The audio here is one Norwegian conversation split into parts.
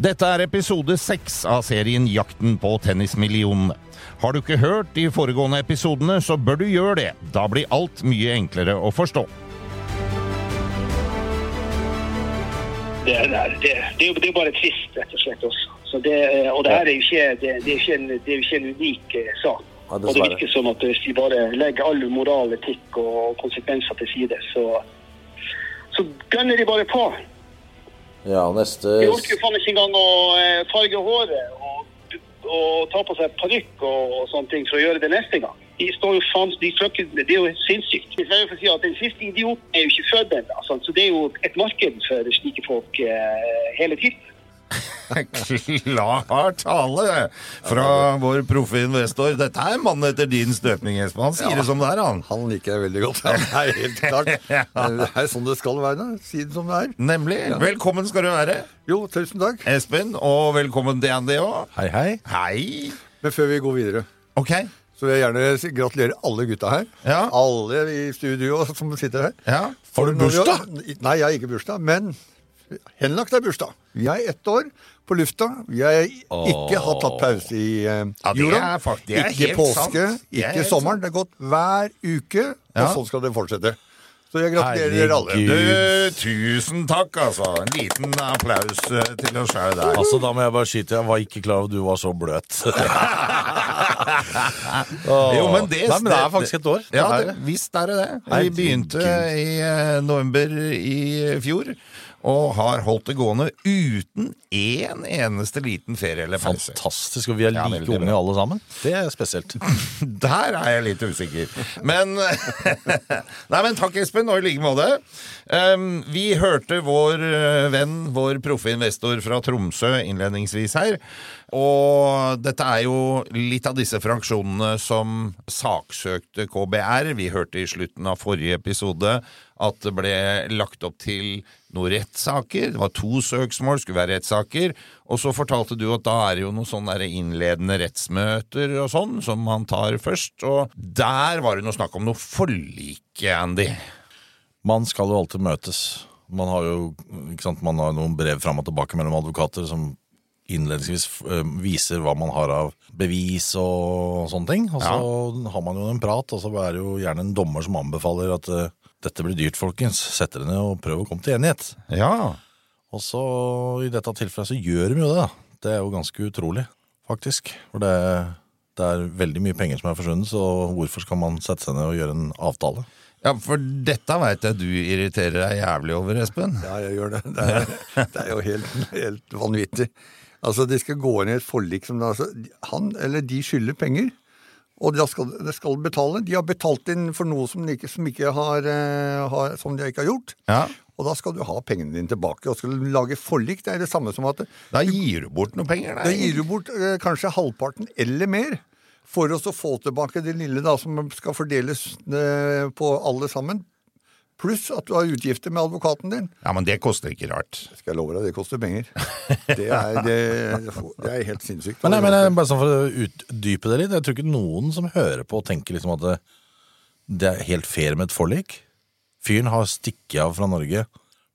Dette er episode seks av serien Jakten på tennismillionene. Har du ikke hørt de foregående episodene, så bør du gjøre det. Da blir alt mye enklere å forstå. Det, er- det, det, det, er bare trist, rett og slett. også. Så det, og det her er jo ikke, ikke, ikke en unik eh, sak. Ja, og det virker som at hvis vi bare legger all moral, etikk og konsekvenser til side, så, så gønner de bare på. Ja, neste De orker jo faen ikke engang å eh, farge håret og, og ta på seg parykk og, og sånne ting for å gjøre det neste gang. De står jo faen, de frøker, Det er jo sinnssykt. Jeg får si at Den siste idioten er jo ikke født ennå, så det er jo et marked for slike folk eh, hele tiden. Klar tale fra vår proffe investor. Dette er mannen etter din støpning, Espen. Han sier det som det er, han. Han liker jeg veldig godt. Han er helt klart. Det er sånn det skal være. Si det som det er. Nemlig. Velkommen skal du være, Jo, tusen takk. Espen. Og velkommen til Andy òg. Hei, hei. Hei. Men før vi går videre, Ok. så vil jeg gjerne gratulere alle gutta her. Ja. Alle i studio som sitter her. Ja. Har du har- bursdag? Nei, jeg har ikke bursdag. Men henlagt er bursdag. Vi er ett år på lufta. Vi har ikke hatt tatt pause i uh, Ja, det jula. er er ikke helt påske, sant. Ikke sommeren. Det har gått hver uke, og Ja. sånn skal det fortsette. Så jeg gratulerer dere alle. Du, tusen takk, altså. En liten applaus eh, til oss sjøl der. Altså, Da må jeg bare skyte. Jeg var ikke klar over at du var så bløt. Jo, men det, Nei, men det er faktisk et år. Ja, det, det. visst er det det. Vi begynte i eh, november i fjor, og har holdt det gående uten én eneste liten ferie eller pause. Fantastisk. Og vi er like ja, unge alle sammen. Det er spesielt. Der er jeg litt usikker. Men Nei, men takk, Espen, og i like måte. Um, vi hørte vår eh, venn, vår proffe investor fra Tromsø innledningsvis her. Og dette er jo litt av disse fraksjonene som saksøkte KBR. Vi hørte i slutten av forrige episode at det ble lagt opp til noen rettssaker. Det var to søksmål, skulle være rettssaker. Og så fortalte du at da er det jo noen sånne innledende rettsmøter og sånn, som man tar først. Og der var det noe snakk om noe forlik, Andy. Man skal jo alltid møtes. Man har jo ikke sant, man har noen brev fram og tilbake mellom advokater som innledningsvis eh, viser hva man har av bevis og sånne ting. Og så har man jo en prat, og så er det jo gjerne en dommer som anbefaler at eh, dette blir dyrt, folkens. Sett dere ned og prøv å komme til enighet. Ja. Og så i dette tilfellet så gjør de jo det, da. Det er jo ganske utrolig, faktisk. For det, det er veldig mye penger som er forsvunnet, så hvorfor skal man sette seg ned og gjøre en avtale? ja, for dette veit jeg du irriterer deg jævlig over, Espen. Ja, jeg gjør det. Det er, det er jo helt, helt vanvittig. Altså, De skal gå inn i et forlik som altså, Han eller de skylder penger, og de skal, de skal betale. De har betalt inn for noe som de ikke, som ikke har, eh, har, som de ikke har gjort. Ja. Og da skal du ha pengene dine tilbake. Og skal du lage forlik, det er det samme som at Da gir du bort noen penger. da gir du bort eh, kanskje halvparten eller mer for å få tilbake det lille da som skal fordeles eh, på alle sammen. Pluss at du har utgifter med advokaten din. Ja, men det koster ikke rart. Skal jeg love deg, det koster penger. Det er, det, det er helt sinnssykt. Men, nei, men jeg- bare sånn for å utdype det litt, jeg tror ikke noen som hører på tenker liksom at det, det er helt fair med et forlik. Fyren har stikket av fra Norge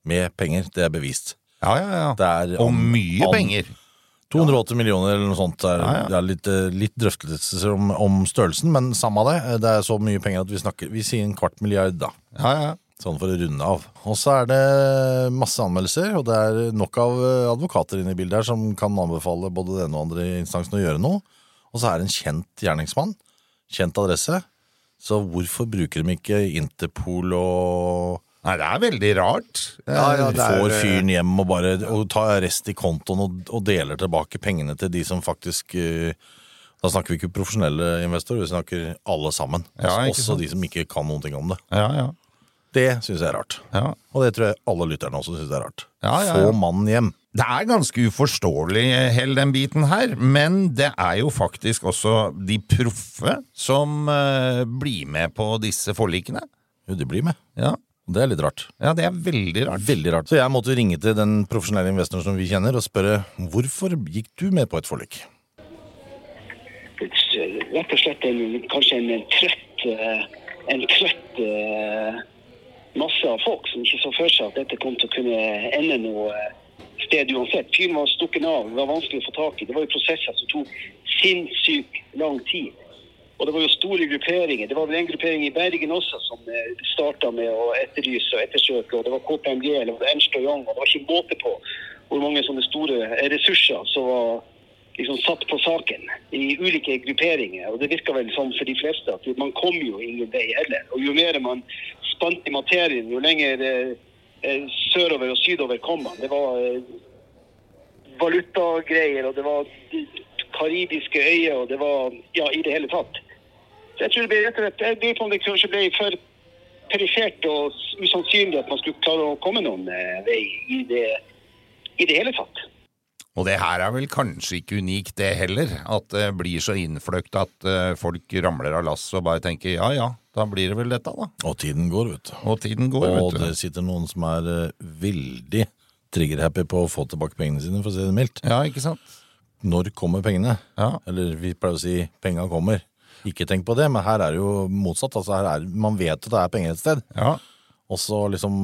med penger, det er bevist. Ja, ja, ja. Det er Og mye an- penger. 280 millioner eller noe sånt. Er, Ja, ja. Det er litt, eh, litt drøftelser om, om størrelsen, men samme av det. Eh, Det er så mye penger at vi snakker Vi sier en kvart milliard, da. Ja, ja. Sånn for å runde av. Og så er det masse anmeldelser, og det er nok av eh, advokater inne i bildet her som kan anbefale både den og andre instansen å gjøre noe. Og så er det en kjent gjerningsmann. Kjent adresse. Så hvorfor bruker de ikke Interpol og Nei, det er veldig rart. Ja, ja, det er, får eh, fyren hjem og bare og tar arrest i kontoen og, og deler tilbake pengene til de som faktisk eh, Da snakker vi ikke profesjonelle investorer, vi snakker alle sammen. Ja, ikke også de som ikke kan noen ting om det. Ja, ja. Det syns jeg er rart. ja. Og det tror jeg alle lytterne også syns er rart. Ja, ja, ja. Få mannen hjem. Det er ganske uforståelig, hele den biten her, men det er jo faktisk også de proffe som uh, blir med på disse forlikene. Jo, de blir med. Ja. Det er litt rart. ja, det er veldig rart. Veldig rart. Så jeg måtte ringe til den profesjonelle investoren som vi kjenner, og spørre hvorfor gikk du med på et forlik? rett og slett en, kanskje en, trøtt, eh, en trøtt eh, masse av folk som ikke så for seg at dette kom til å kunne ende noe eh, sted uansett. Fyren var stukken av, det var vanskelig å få tak i. Det var jo prosesser som tok sinnssykt lang tid. Og det var jo store grupperinger. Det var vel en gruppering i Bergen også som starta med å etterlyse og ettersøke. Og det var KPMG eller Ernst og Young. Og det var ikke måte på hvor mange sånne store ressurser som var liksom satt på saken i ulike grupperinger. Og det virka vel sånn for de fleste at man kom jo ingen vei heller. Og jo mer man spant i materien, jo lenger eh, eh, sørover og sydover kom man. Det var eh, valutagreier, og det var karibiske øyer, og det var ja, i det hele tatt. Så jeg tror det ble rett og slett, jeg lurer på om det kanskje ble for perifert og usannsynlig at man skulle klare å komme noen eh, vei i det, i det hele tatt. Og det her er vel kanskje ikke unikt det heller, at det blir så innfløkt at eh, folk ramler av lasset og bare tenker ja ja, da blir det vel dette da. Og tiden går, vet du. Og tiden går, Og vet det sitter noen som er eh, veldig trigger-happy på å få tilbake pengene sine, for å si det mildt. Ja, ikke sant? Når kommer pengene? Ja. Eller vi pleier å si penga kommer. Ikke tenk på det, men her er det jo motsatt. Altså her er, man vet at det er penger et sted. Ja. Og så liksom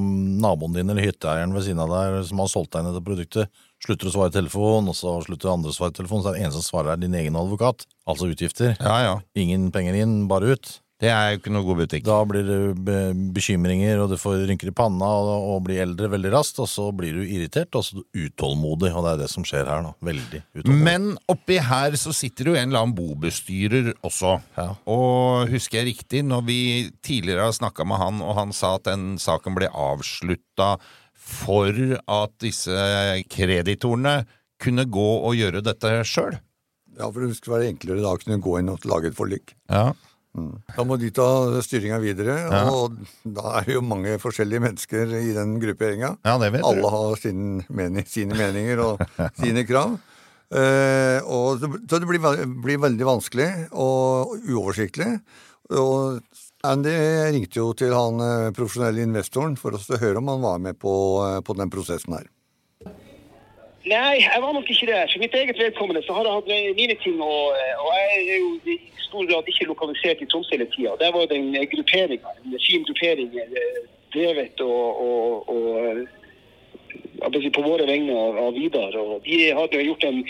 naboen din eller hytteeieren ved siden av deg som har solgt deg inn dette produktet, slutter å svare i telefon, og så slutter andre å svare i telefon, så er det eneste som svarer er din egen advokat. Altså utgifter. ja, ja. Ingen penger inn, bare ut. Det er jo ikke noe god butikk. Da blir det bekymringer, og du får rynker i panna og, og blir eldre veldig raskt, og så blir du irritert og så utålmodig, og det er det som skjer her nå. Veldig utålmodig. Men oppi her så sitter jo en eller annen bobestyrer også. Ja. Og husker jeg riktig, når vi tidligere har snakka med han, og han sa at den saken ble avslutta for at disse kreditorene kunne gå og gjøre dette sjøl. Ja, for det skulle være enklere da å kunne gå inn og lage et forlik. Ja. Da må de ta styringa videre, og da er det jo mange forskjellige mennesker i den grupperinga. ja, det vet Alle du. har sin mening, sine meninger og sine krav. Eh, og så det blir, blir veldig vanskelig og uoversiktlig. Og Andy ringte jo til han eh, profesjonelle investoren for å høre om han var med på, eh, på den prosessen her. Nei, jeg var nok ikke det. For mitt eget vedkommende så har jeg hatt eh, mine ting, og, og jeg er jo i stor grad ikke lokalisert i Tromsø hele tida. Der var det en gruppering, en fin gruppering drevet og, og, og på våre vegne av, av Vidar. Og de hadde gjort en,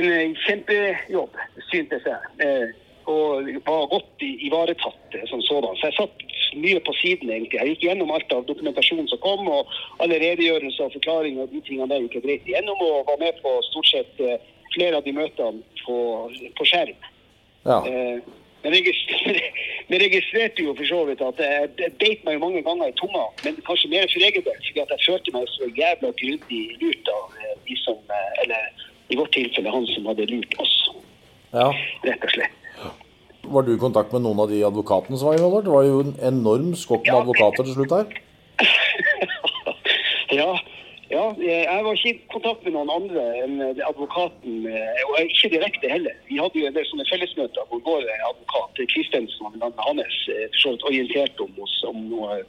en kjempejobb, syntes jeg. Og var godt ivaretatt som sådan. Så jeg satt mye på siden, egentlig. Jeg gikk gjennom alt av dokumentasjonen som kom, og alle redegjørelser og forklaringer og de tingene der gikk jeg greit gjennom, og var med på stort sett eh, flere av de møtene på, på skjerm. Ja. Eh, Men jeg registrerte jo for så vidt at jeg, jeg beit meg jo mange ganger i tunga, men kanskje mer for egen del, fordi at jeg følte meg så jævla grundig lurt av eh, de som eh, Eller i vårt tilfelle han som hadde lurt oss, ja. rett og slett. Var du i kontakt med noen av de advokatene som var involvert? Det var jo en enorm skokk med advokater til slutt her. ja, ja, jeg var ikke i kontakt med noen andre enn eh, advokaten, eh, og ikke direkte heller. Vi hadde jo en del sånne fellesmøter hvor vår advokat Kristensen og blant annet hans eh, orienterte om oss om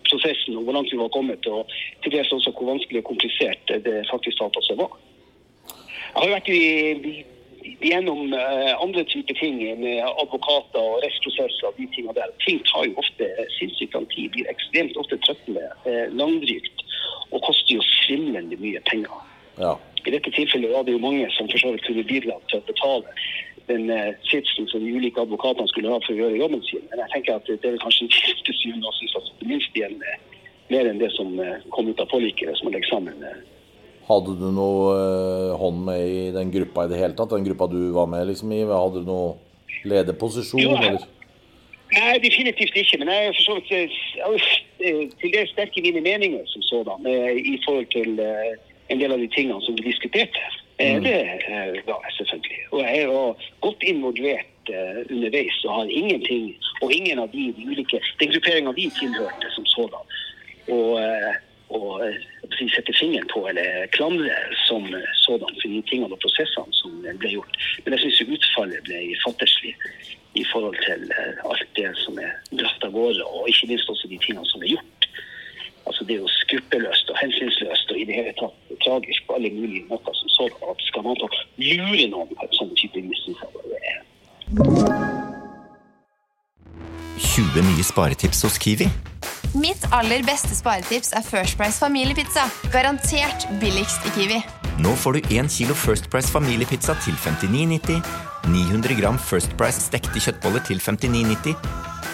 prosessen og hvor langt vi var kommet, og til dels også hvor vanskelig og komplisert det faktisk talt også var. Jeg har jo vært i- gjennom eh, andre typer ting med advokater og rettsprosesser og de tingene der. Ting tar jo ofte sinnssykt lang tid, blir ekstremt ofte trøttende, eh, langdrygt og koster jo svimlende mye penger. Ja. I dette tilfellet var det jo mange som for så vidt kunne bidra til å betale den eh, sitsen som de ulike advokatene skulle ha for å gjøre jobben sin. Men jeg tenker at det er kanskje til syvende og sist minst igjen mer enn det som kom ut av forliket, som man legger sammen. Hadde du noe eh, hånd med i den gruppa i det hele tatt? Den gruppa du var med liksom i? Hadde du noe lederposisjon? Jo, eller? Nei, definitivt ikke. Men jeg er for så vidt eh, er, eh, til dels sterk i mine meninger som sådan eh, i forhold til en del av de tingene som vi diskuterte. Mm. Det var jeg selvfølgelig. Og jeg er jo godt involvert underveis og har ingenting Og ingen av de, de ulike Den grupperinga vi tilhørte som sådan. Og, og eh, si, sette fingeren på eller klandre som eh, sådan for de tingene og prosessene som ble gjort. Men jeg syns utfallet ble fatterslig i forhold til eh, alt det som er dratt av gårde, og ikke minst også de tingene som er gjort. Altså Det er jo skruppelløst og hensynsløst og i det hele tatt tragisk på alle mulige måter som sådan. At skal man lure noen på en sånn type mistilfeller? Det er 20 nye sparetips hos Kiwi. Mitt aller beste sparetips er First Price familiepizza. Garantert billigst i Kiwi. Nå får du 1 kilo First Price familiepizza til 59,90, 900 gram First Price stekte kjøttboller til 59,90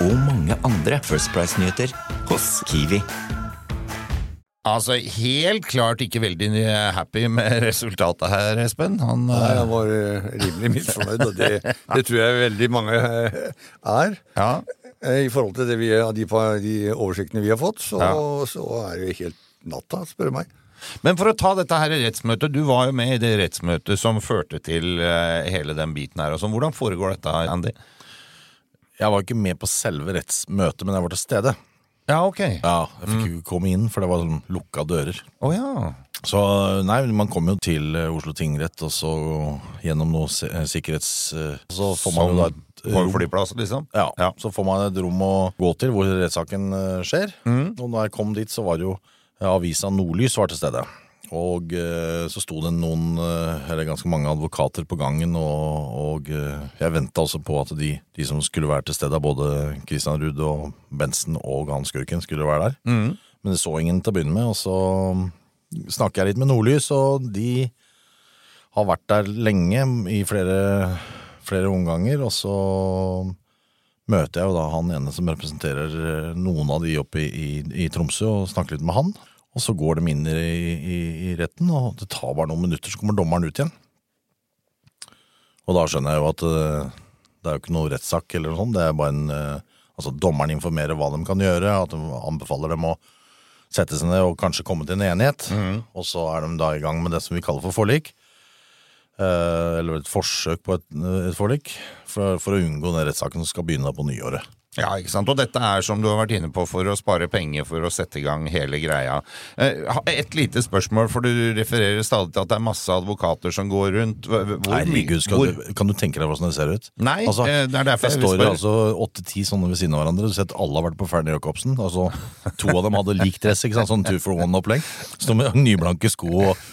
og mange andre First Price-nyheter hos Kiwi. Altså, helt klart ikke veldig happy med resultatet her, Espen. Han, Nei, eh, han var eh, rimelig misfornøyd, og det, det tror jeg veldig mange eh, er. ja. Eh, I forhold til det vi, de, de oversiktene vi har fått, så, Ja. så er det jo helt natta, spør du meg. Men for å ta dette her rettsmøtet, du var jo med i det rettsmøtet som førte til eh, hele den biten her. sånn. Hvordan foregår dette, Andy? Jeg var ikke med på selve rettsmøtet, men jeg var til stede. Ja, ok. Ja, Jeg fikk ikke komme inn, for det var sånn lukka dører. Å ja. Så nei, man kommer jo til eh, Oslo tingrett, og så gjennom noe sikkerhets... Så får man jo da et På flyplass, liksom? Ja, Ja. så får man et rom å gå til hvor rettssaken skjer. skjer. Og når jeg kom dit, så var det jo avisa Nordlys var til stede. Og eh, så sto det noen, eh, eller ganske mange advokater på gangen, og, og eh, jeg venta også på at de, de som skulle være til stede, både Christian Ruud og Bensen og Hans Skurken, skulle være der. Men det så ingen til å begynne med, og så snakker jeg litt med Nordlys, og de har vært der lenge, i flere, flere omganger, og så møter jeg jo da han ene som representerer eh, noen av de oppe i, i, i Tromsø, og snakker litt med han. Og så går de inn i, i, retten, og det tar bare noen minutter, så kommer dommeren ut igjen. Og da skjønner jeg jo at eh, det er jo ikke noe rettssak eller noe sånt, det er bare en eh, Altså, dommeren informerer hva de kan gjøre, at de anbefaler dem å sette seg ned og kanskje komme til en enighet. Og så er de da i gang med det som vi kaller for forlik. Eh, eller et forsøk på et, et forlik, for, for å unngå den rettssaken som skal begynne på nyåret. Ja, ikke sant? Og dette er som du har vært inne på for å spare penger for å sette i gang hele greia. Eh, Et lite spørsmål, for du refererer stadig til at det er masse advokater som går rundt. Hvor, hvor, Herregud, hvor, du, kan du tenke deg hvordan det ser ut? Nei, altså, det er derfor det står spørre. altså åtte-ti sånne ved siden av hverandre. Du ser at alle har vært på Fernie Jacobsen. Altså, to av dem hadde lik dress, ikke sant? sånn two for one-opplegg. Står med nyblanke sko og,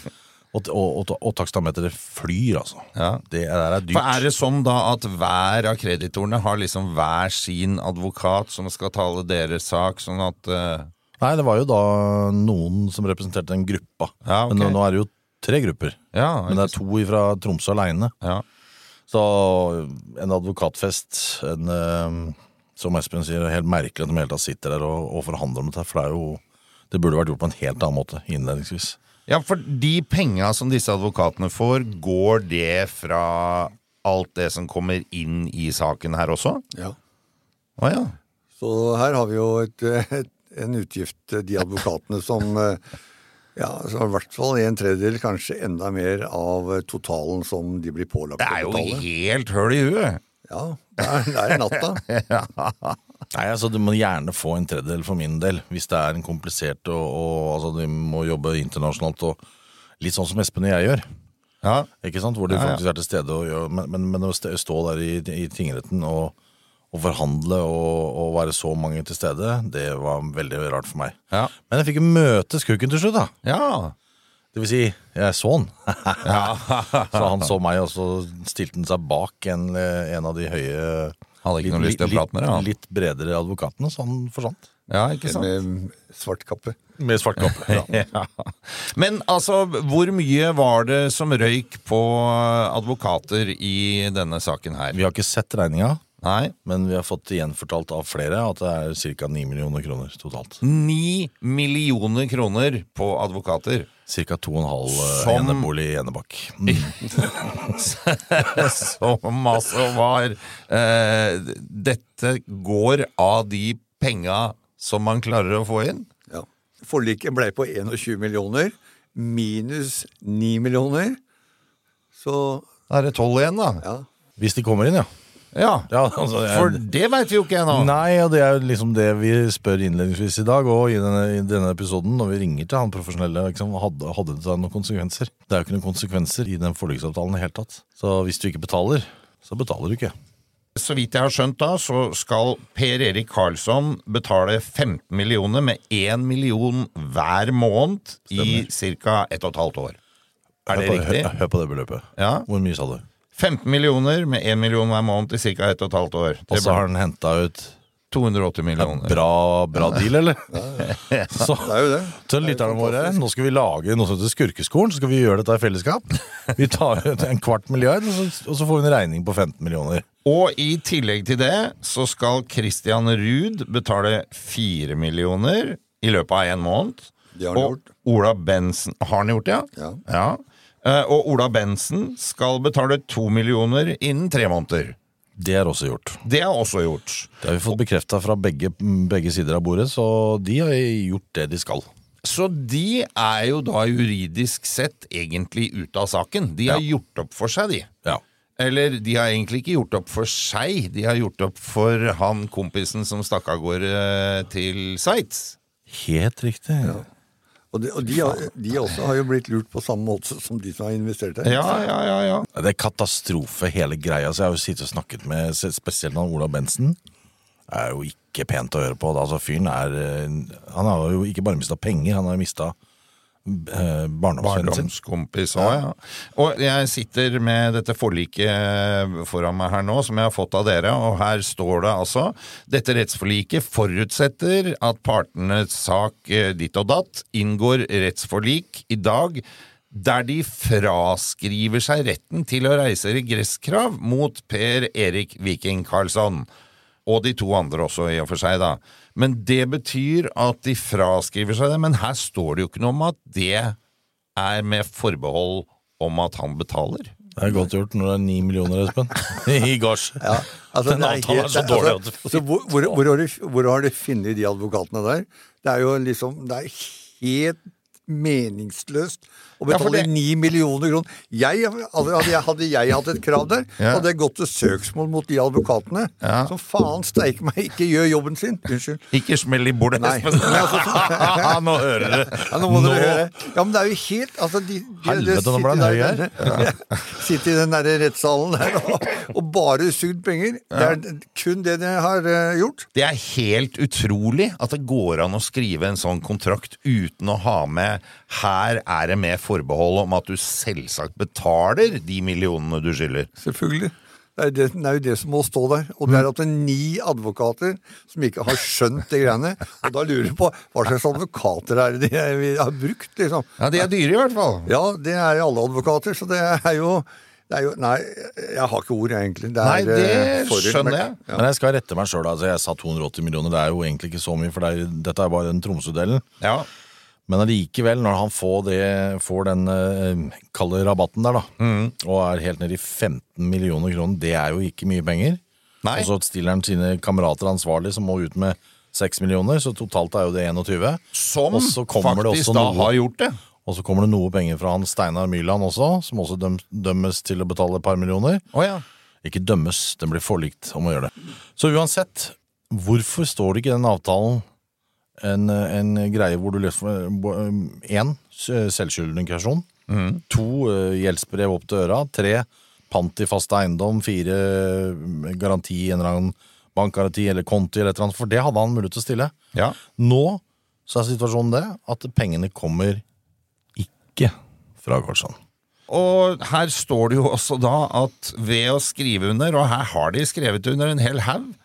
og, og, og, og takstameteret flyr, altså. Ja. Det der er dyrt. For er det sånn da at hver av kreditorene har liksom hver sin advokat som skal tale deres sak, sånn at uh... Nei, det var jo da noen som representerte den gruppa. Ja, okay. Men nå, nå er det jo tre grupper. Ja, Men det er to fra Tromsø aleine. ja. Så en advokatfest, en, uh, som Espen sier, det er helt merkelig at de hele tatt sitter der og, og forhandler om dette. For det er jo Det burde vært gjort på en helt annen måte innledningsvis. Ja, for de penga som disse advokatene får, går det fra alt det som kommer inn i saken her også? Ja. Å ja. Så her har vi jo et, et, en utgift, de advokatene som eh, ja, så i hvert fall en tredjedel, kanskje enda mer av totalen som de blir pålagt å betale. Det er jo helt høl i huet! Ja, det er, det er natta. Nei, altså Du må gjerne få en tredjedel for min del, hvis det er en komplisert og, og altså, Du må jobbe internasjonalt og litt sånn som Espen og jeg gjør. Ja. Ikke sant? Hvor de Ja, ja. faktisk er til stede. Og gjør, men, men, men å stå der i, i tingretten og, og forhandle og, og være så mange til stede, det var veldig rart for meg. Ja. Men jeg fikk jo møte Skurken til slutt, da. ja. Det vil si, jeg så han. så han så meg, og så stilte han seg bak en, en av de høye Hadde ikke noe lyst til å prate med deg, han. Litt bredere advokatene, så han forsvant. Ja, ikke sant? Med svart kappe. Med svart kappe. Ja. Ja. Men altså, hvor mye var det som røyk på advokater i denne saken her? Vi har ikke sett regninga, Nei. men vi har fått gjenfortalt av flere at det er ca. 9 millioner kroner totalt. 9 millioner kroner på advokater. Ca. 2,5 uh, Som- enebolig i Enebakk. Mm. Som altså var eh, Dette går av de penga som man klarer å få inn? Ja. Forliket ble på 21 millioner, minus 9 millioner. Så Da er det tolv igjen, da. ja. Hvis de kommer inn, ja. Ja, ja altså, jeg- For det veit vi jo ikke ennå. Nei, og det er jo liksom det vi spør innledningsvis i dag, og i denne, i denne episoden, når vi ringer til han profesjonelle, liksom, hadde, hadde det noen konsekvenser? Det er jo ikke noen konsekvenser i den forliksavtalen i det hele tatt. Så hvis du ikke betaler, så betaler du ikke. Så vidt jeg har skjønt da, så skal Per Erik Karlsson betale 15 millioner med 1 million hver måned i ca. 1 12 år. Er det hør på, riktig? Hør, hør på det beløpet. Ja. Hvor mye sa du? 15 millioner med 1 million hver måned i ca. 1 12 år. Og så har den han henta ut 280 millioner. bra, bra deal, eller? Så, Det er jo det. til lytterne våre, nå skal vi lage noe som heter Skurkeskolen, så skal vi gjøre dette i fellesskap. Vi tar ut en kvart milliard, og så, og så får vi en regning på 15 millioner. Og i tillegg til det så skal Christian Ruud betale 4 millioner i løpet av en måned. Det har han og gjort. Ola Bensen Har han gjort det, Ja. ja? Eh, Og Ola Bensen skal betale to millioner innen tre måneder. Det er også gjort. Det er også gjort. Det har vi fått bekrefta fra begge, begge sider av bordet, så de har gjort det de skal. Så de er jo da juridisk sett egentlig ute av saken. De har gjort opp for seg, de. Ja. Eller de har egentlig ikke gjort opp for seg, de har gjort opp for han kompisen som stakk av gårde til Sveits. Helt riktig. Og, de, og de, de også har jo blitt lurt på samme måte som de som har investert her. Ja, ja, ja, ja. Det er katastrofe, hele greia. Så jeg har jo sittet og snakket med spesielt han Ola Bensen. Det er jo ikke pent å høre på. Altså, fyren er eh, Han har jo ikke bare mista penger, han har jo mista. Barndomskompis òg, ja. Og jeg sitter med dette forliket foran meg her nå, som jeg har fått av dere, og her står det altså Dette rettsforliket forutsetter at partenes sak eh, ditt og datt inngår rettsforlik i dag der de fraskriver seg retten til å reise regresskrav mot Per Erik Viking Karlsson. Og de to andre også, i og for seg, da. Men det betyr at de fraskriver seg det. Men her står det jo ikke noe om at det er med forbehold om at han betaler. Det er godt gjort når det er ni millioner, Espen. I gasj. Ja, altså, Den det er avtalen er så dårlig altså, at- altså, hvor, hvor, hvor, har du, hvor har de funnet de advokatene der? Det er jo liksom Det er helt meningsløst å Ja, for betale det- ni millioner kroner. Jeg, hadde, jeg, hatt et krav der, Ja. hadde jeg gått til søksmål mot de advokatene Ja. som faen steike meg ikke gjør jobben sin. Unnskyld. Ikke smell i bordet. Espen. Altså, nå hører dere. Ja, nå må dere høre. Ja, men det er jo helt altså, de, de, Helvete, nå ble han høy her. Ja. I den der rettssalen der og, og bare sugd penger. Det er kun det de har uh, gjort. Det er helt utrolig at det går an å skrive en sånn kontrakt uten å ha med 'her er det med forbehold om at du selvsagt betaler de millionene du skylder'. Selvfølgelig. Det er, det, det er jo det som må stå der. Og det er at det er ni advokater som ikke har skjønt de greiene. Og da lurer du på hva slags advokater er det de har brukt, liksom. Ja, de er dyre i hvert fall. Ja, det er alle advokater, så det er jo, det er jo Nei, jeg har ikke ord, jeg, egentlig. Det er, Nei, det eh, sorry, skjønner men- jeg. Ja. Men jeg skal rette meg sjøl. Altså, jeg sa 280 millioner. Det er jo egentlig ikke så mye, for det er, dette er bare den Tromsø-delen. Ja. Men allikevel, når han får, det, får den eh, kalde rabatten der, da, Mm. og er helt nede i 15 millioner kroner, det er jo ikke mye penger. Nei. Og så stiller han sine kamerater ansvarlig, som må ut med 6 millioner, så totalt er jo det 21. Som faktisk da noe- har gjort det. Og så kommer det noe penger fra han Steinar Myrland også, som også døm, dømmes til å betale et par millioner. Oh, ja. Ikke dømmes, den blir forlikt om å gjøre det. Så uansett, hvorfor står det ikke i den avtalen en, en greie hvor du leser én selvskyldningskasjon, to eh, gjeldsbrev opp til øra, tre pant i fast eiendom, fire eh, garanti i en eller annen bankgaranti eller konti eller et eller annet, for det hadde han mulighet til å stille. Ja. Nå så er situasjonen det at pengene kommer ikke fra Karlsson. Og her står det jo også da at ved å skrive under, og her har de skrevet under en hel haug, eh,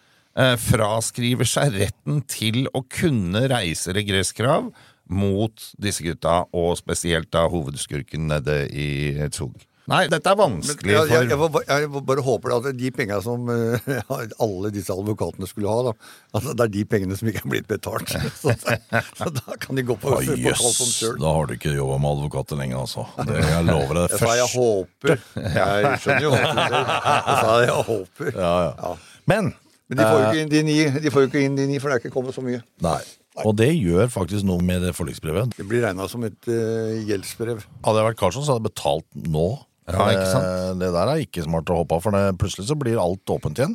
fraskriver seg retten til å kunne reise regresskrav mot disse gutta, og spesielt da hovedskurken nede i Zug. Nei, dette er vanskelig jeg, jeg, jeg, for jeg bare håper at de penga som eh, alle disse advokatene skulle ha, da, altså det er de pengene som ikke er blitt betalt. Så, så da kan de gå på, Å, på Jøss, Karlsson sjøl. da har du ikke jobba med advokater lenger, altså. Det, jeg lover deg. Jeg sa jeg Først. håper. Jeg skjønner jo hva du sier. Jeg sa jeg håper. Ja, ja. Ja. Men Men de får jo ikke inn de ni, de får jo ikke inn de ni, for det er ikke kommet så mye. Nei. Og det gjør faktisk noe med det forliksbrevet. Det blir regna som et uh, gjeldsbrev. Hadde jeg vært Karlsson, så hadde jeg betalt nå. Ja, ikke sant? Eh, Det der er ikke smart å hoppe av, for det, plutselig så blir alt åpent igjen.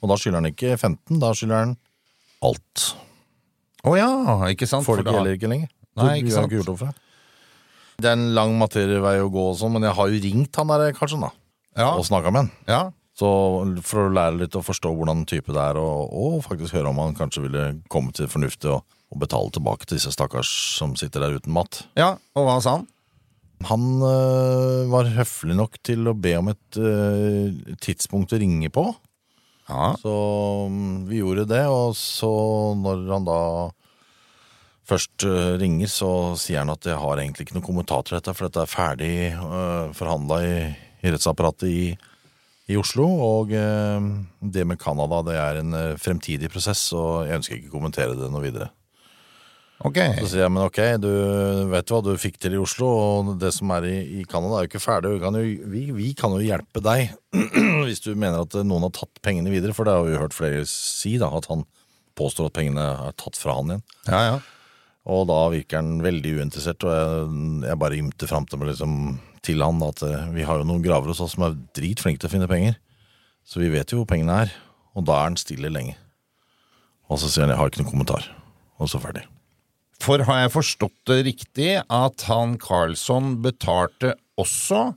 Og da skylder han ikke 15, da skylder han alt. Å ja, ikke sant? For det da- gjelder ikke lenger. Nei, ikke sant. ikke gjort det. Det er en lang materievei å gå, og sånn, men jeg har jo ringt han der Karlsson da, Ja. og snakka med han. ja. Så For å lære litt og forstå hvordan type det er, og, og faktisk høre om han kanskje ville komme til fornuftig og, og betale tilbake til disse stakkars som sitter der uten mat. ja, og hva sa han? Han øh, var høflig nok til å be om et øh, tidspunkt å ringe på. Ja, Så mm, vi gjorde det, og så når han da først øh, ringer, så sier han at jeg har egentlig ikke noen kommentar til dette, for dette er ferdig øh, forhandla i, i rettsapparatet i, i Oslo. Og øh, det med Canada, det er en øh, fremtidig prosess, og jeg ønsker ikke å kommentere det noe videre. ok. Så sier jeg, men ok, du vet hva du fikk til i Oslo, og det som er i, i Canada er jo ikke ferdig. Vi kan jo, vi, vi kan jo hjelpe deg hvis du mener at noen har tatt pengene videre, for det har vi hørt flere si, da, at han påstår at pengene er tatt fra han igjen. Ja, ja. Og da virker han veldig uinteressert, og jeg, jeg bare ymter fram til, liksom, til han at eh, vi har jo noen graver hos oss som er dritflinke til å finne penger, så vi vet jo hvor pengene er. Og da er han stille lenge. Og så sier han jeg har ikke noen kommentar, og så ferdig. For har jeg forstått det riktig at han Carlsson betalte også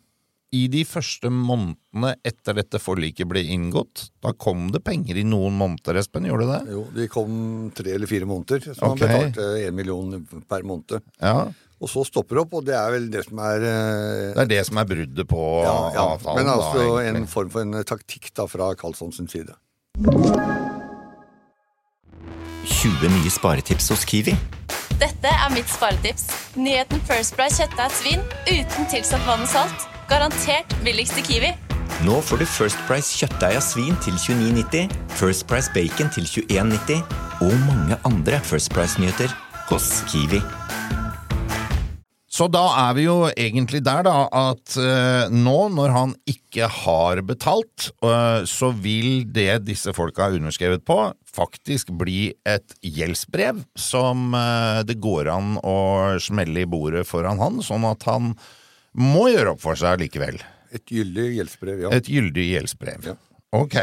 i de første månedene etter dette forliket ble inngått? Da kom det penger i noen måneder, Espen, gjorde det det? Jo, de kom tre eller fire måneder, så han betalte én million per måned. Ja, Og så stopper det opp, og det er vel det som er eh, Det er det som er bruddet på ja, ja. avtalen. Men altså da, en form for en taktikk da fra Karlsson sin side. 20 nye sparetips hos Kiwi. Dette er mitt sparetips. Nyheten First Price kjøttdeig og svin uten tilsatt vann og salt. Garantert billigst i Kiwi. Nå får du First Price kjøttdeig av svin til 29,90, First Price bacon til 21,90 og mange andre First Price-nyheter hos Kiwi. Så da er vi jo egentlig der, da, at uh, nå når han ikke har betalt, uh, så vil det disse folka har underskrevet på, faktisk bli et gjeldsbrev som uh, det går an å smelle i bordet foran han, sånn at han må gjøre opp for seg likevel. Et gyldig gjeldsbrev, ja. Et gyldig gjeldsbrev. Ja. Ok.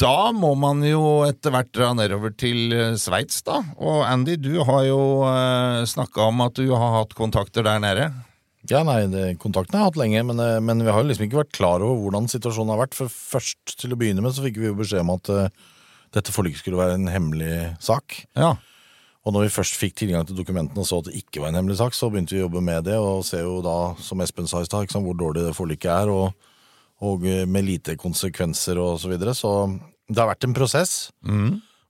Da må man jo etter hvert dra nedover til eh, Sveits, da. Og Andy, du har jo eh, snakka om at du har hatt kontakter der nede. Ja, nei, det, Kontakten har jeg hatt lenge, men, eh, men vi har jo liksom ikke vært klar over hvordan situasjonen har vært. For først til å begynne med så fikk vi jo beskjed om at uh, dette forliket skulle være en hemmelig sak. Ja. Og når vi først fikk tilgang til dokumentene og så at det ikke var en hemmelig sak, så begynte vi å jobbe med det, og ser jo da, som Espen sa i stad, hvor dårlig det forliket er, og, og med lite konsekvenser og så videre. Så det har vært en prosess.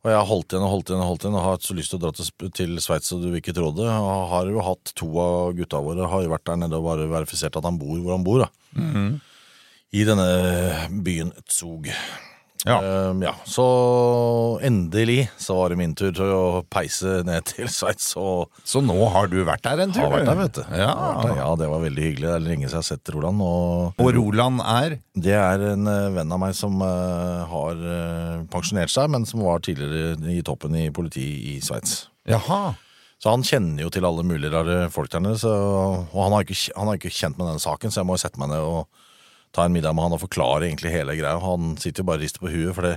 Og jeg har holdt igjen og holdt igjen og holdt igjen og har hatt så lyst til å dra til, til Sveits og du vil ikke tro det. Og har jo hatt to av gutta våre har jo vært der nede og bare verifisert at han bor hvor han bor. da. I denne byen Zug. Ja. Um, ja, så endelig så var det min tur til å peise ned til Sveits og Så nå har du vært der en tur? har vært der, vet du. Ja. Der. ja, det var veldig hyggelig. Det er lenge siden jeg har sett Roland. Og Og Roland er det er en eh, venn av meg som uh, har uh, pensjonert seg, men som var tidligere i toppen i politiet i Sveits. Jaha. Så han kjenner jo til alle mulige rare folk der nede, og han har, ikke, han har ikke kjent med denne saken, så jeg må jo sette meg ned og ta en middag med han og forklare egentlig hele greia. Han sitter jo bare og rister på huet, for det,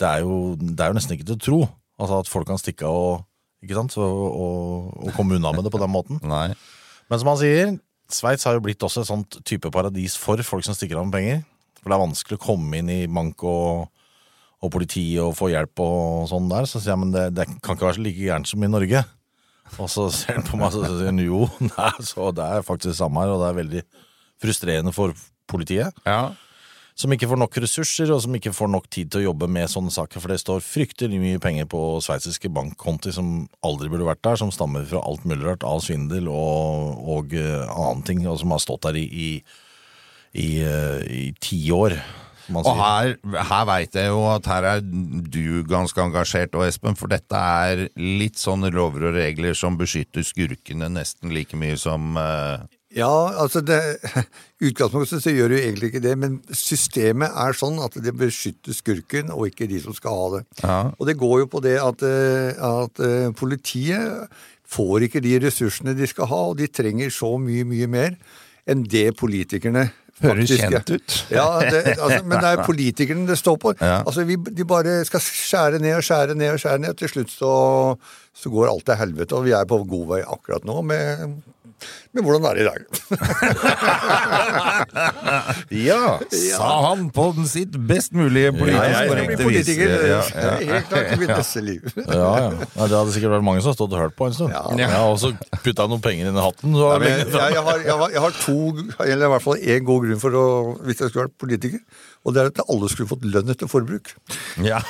det, er jo, det er jo nesten ikke til å tro. Altså At folk kan stikke av og, ikke sant? Og, og, og komme unna med det på den måten. Men som han sier, Sveits har jo blitt også et sånt type paradis for folk som stikker av med penger. For det er vanskelig å komme inn i bank og, og politi og få hjelp og sånn der. Så sier jeg men det, det kan ikke være så like gærent som i Norge. Og så ser han på meg og sier han, jo, nei, så det er faktisk det samme her, og det er veldig frustrerende for politiet. Ja. Som ikke får nok ressurser, og som ikke får nok tid til å jobbe med sånne saker. For det står fryktelig mye penger på sveitsiske bankkonti som aldri burde vært der, som stammer fra alt mulig rart av svindel og, og uh, annen ting, og som har stått der i, i, i, uh, i tiår. Og her, her veit jeg jo at her er du ganske engasjert, og Espen, for dette er litt sånne lover og regler som beskytter skurkene nesten like mye som eh, Ja, altså det, utgangspunktet så gjør det jo egentlig ikke det, men systemet er sånn at det beskytter skurken, og ikke de som skal ha det. Ja. Og det går jo på det at, eh, at eh, politiet får ikke de ressursene de skal ha, og de trenger så mye, mye mer enn det politikerne Høres kjent ut. Ja, det, altså, men det er politikerne det står på. Ja. Altså, vi, De bare skal skjære ned og skjære ned og skjære ned, og til slutt så, så går alt til helvete. Og vi er på god vei akkurat nå med, med hvordan er det i dag. Ja, sa han på den sitt best mulige politisk korrekte vis. politiker. Ja, er Helt klart i mitt neste liv. Ja, ja. Det hadde sikkert vært mange som har stått og hørt på en stund. Ja. og så putta noen penger inn i hatten. Så Nei, men jeg, jeg, har, jeg, har, jeg har to, eller i hvert fall én god grunn for å, hvis jeg skulle vært politiker. Og det er at alle skulle fått lønn etter forbruk. Ja.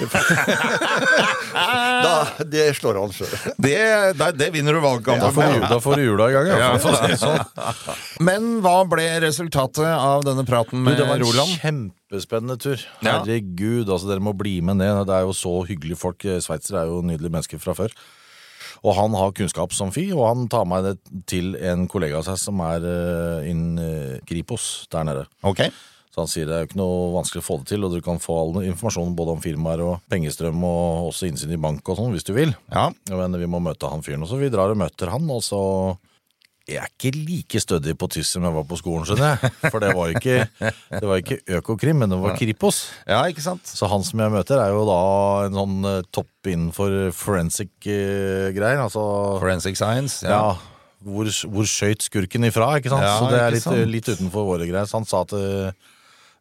Da, det slår han sjøl. Det, det, det vinner du valgkampen får du- med. Da får du jula i gang. Ja. Ja. for sånn. Men hva ble resultatet av denne praten Du, med det var en Roland? kjempespennende tur. Herregud, altså dere må bli med ned. Det er jo så hyggelige folk. Sveitsere er jo nydelige mennesker fra før. Og han har kunnskap som fy, og han tar meg til en kollega av seg som er uh, in eh, Kripos der nede. Ok. Så han sier det er jo ikke noe vanskelig å få det til, og du kan få all informasjon både om firmaer og pengestrøm og også innsyn i bank og sånn, hvis du vil. Ja. Men vi må møte han fyren. Og så vi drar og møter han, og så Jeg er ikke like stødig på tysk som jeg var på skolen, skjønner jeg. For det var ikke, det var ikke Økokrim, men det var Kripos. ja, ikke sant? Så han som jeg møter, er jo da en sånn eh, topp innenfor forensic-greier. Altså Forensic Science. ja. Ja. Hvor, hvor skøyt skurken ifra, ikke sant? Ja, så det er litt, litt utenfor våre greier. Så han sa at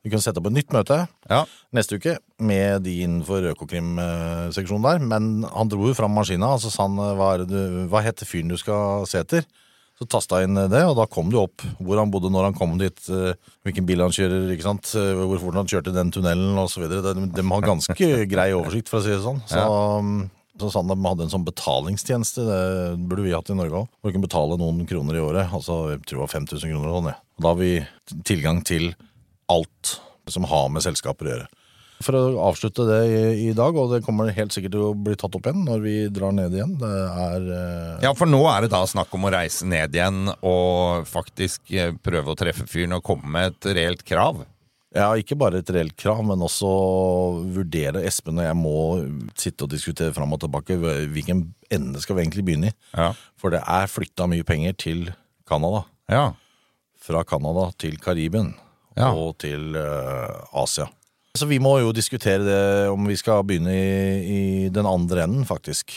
vi kunne sette opp et nytt møte ja. neste uke med de innenfor Økokrim-seksjonen der. Men han dro jo fram maskina, og så sa han hva, du, hva heter fyren du skal se etter? Så tasta jeg inn det, og da kom det opp hvor han bodde når han kom dit, eh, hvilken bil han kjører, ikke sant, eh, hvor fort han kjørte den tunnelen osv. De, de har ganske grei oversikt, for å si det sånn. Så, ja. så sa han de hadde en sånn betalingstjeneste, det burde vi hatt i Norge òg. Hvor du kan betale noen kroner i året, altså jeg tror det var 5000 kroner og sånn. Ja. Og Da har vi tilgang til alt som har med selskaper å gjøre. For å avslutte det i, dag, og det kommer helt sikkert til å bli tatt opp igjen når vi drar ned igjen, det er eh, ja, for nå er det da snakk om å reise ned igjen og faktisk eh, prøve å treffe fyren og komme med et reelt krav. Ja, ikke bare et reelt krav, men også vurdere Espen og jeg må sitte og diskutere fram og tilbake hvilken ende skal vi egentlig begynne i. Ja. For det er flytta mye penger til Canada. Ja. Fra Canada til Karibien Ja. og til eh, Asia. Så vi må jo diskutere det om vi skal begynne i, i den andre enden, faktisk.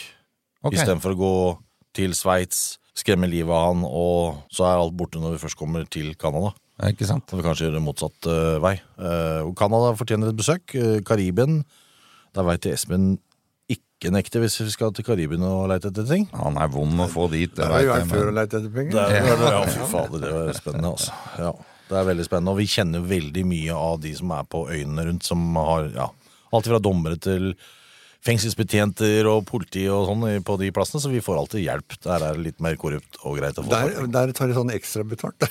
Okay. Istedenfor å gå til Sveits, skremme livet av han, og så er alt borte når vi først kommer til Canada. Ikke sant? Så vi kanskje gjør det motsatt uh, vei. Uh, Canada fortjener et besøk. Uh, Karibien, der veit jeg Espen ikke nekter hvis vi skal til Karibien og leite etter ting. Han er vond å få dit. Det Det er jo her før å leite etter penger. Det er, ja, fy fader, det var spennende, altså. Ja, det er veldig spennende. Og vi kjenner veldig mye av de som er på øyene rundt, som har ja, alt fra dommere til fengselsbetjenter og politi og sånn på de plassene, så vi får alltid hjelp. Der er det litt mer korrupt og greit å få Der, der tar de sånn ekstra betalt.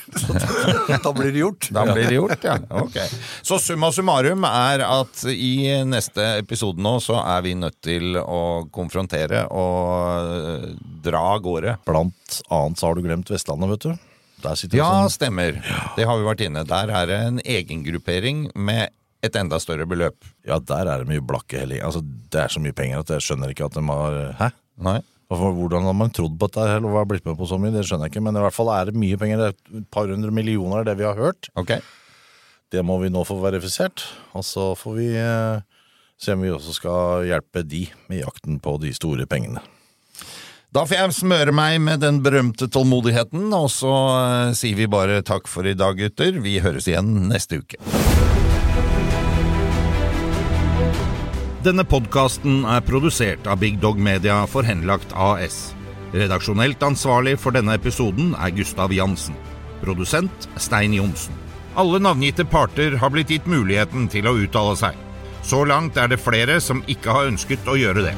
da blir det gjort. Da blir det gjort, ja. Ok. Så summa summarum er at i neste episode nå så er vi nødt til å konfrontere og eh, dra av gårde. Blant annet så har du glemt Vestlandet, vet du. Ja, sånn stemmer. Det har vi vært inne. Der er det en egengruppering med et enda større beløp. Ja, der er det mye blakke helling. Altså, det er så mye penger at jeg skjønner ikke at de har Hæ? Nei? Hvordan har man trodd på dette eller hva har blitt med på så mye? Det skjønner jeg ikke, men i hvert fall er det mye penger. Det er et par hundre millioner, det vi har hørt. Okay. Det må vi nå få verifisert, og så får vi eh, se om vi også skal hjelpe de med jakten på de store pengene. Da får jeg smøre meg med den berømte tålmodigheten, og så uh, sier vi bare takk for i dag, gutter. Vi høres igjen neste uke. Denne podkasten er produsert av Big Dog Media for Henlagt AS. Redaksjonelt ansvarlig for denne episoden er Gustav Jansen. Produsent Stein Johnsen. Alle navngitte parter har blitt gitt muligheten til å uttale seg. Så langt er det flere som ikke har ønsket å gjøre det.